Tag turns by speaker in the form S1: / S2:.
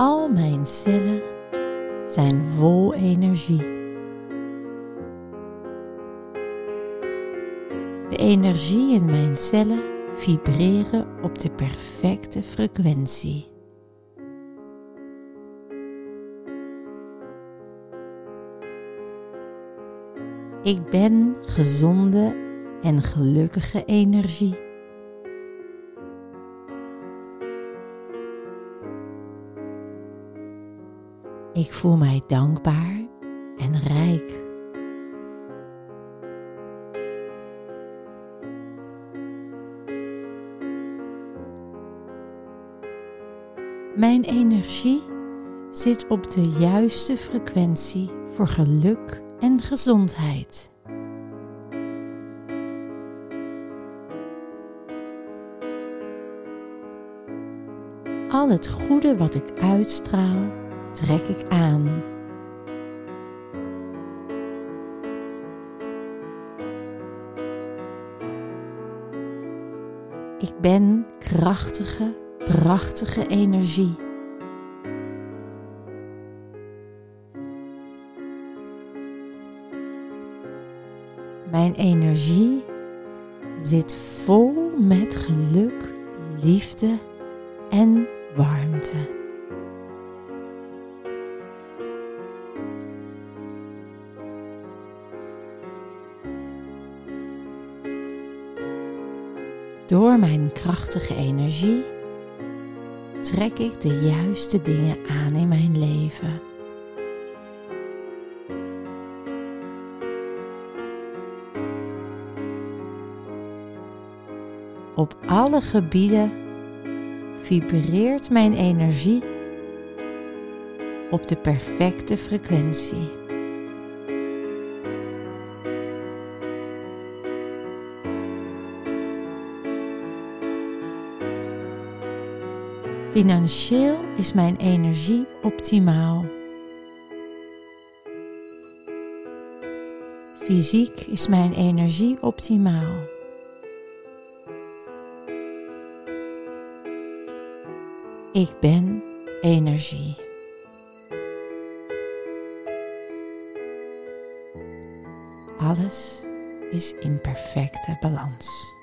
S1: Al mijn cellen zijn vol energie. De energie in mijn cellen vibreren op de perfecte frequentie. Ik ben gezonde en gelukkige energie. Ik voel mij dankbaar en rijk. Mijn energie zit op de juiste frequentie voor geluk en gezondheid. Al het goede wat ik uitstraal, trek ik aan. Ik ben krachtige, prachtige energie. Mijn energie zit vol met geluk, liefde en warmte. Door mijn krachtige energie trek ik de juiste dingen aan in mijn leven. Op alle gebieden vibreert mijn energie op de perfecte frequentie. Financieel is mijn energie optimaal. Fysiek is mijn energie optimaal. Ik ben energie. Alles is in perfecte balans.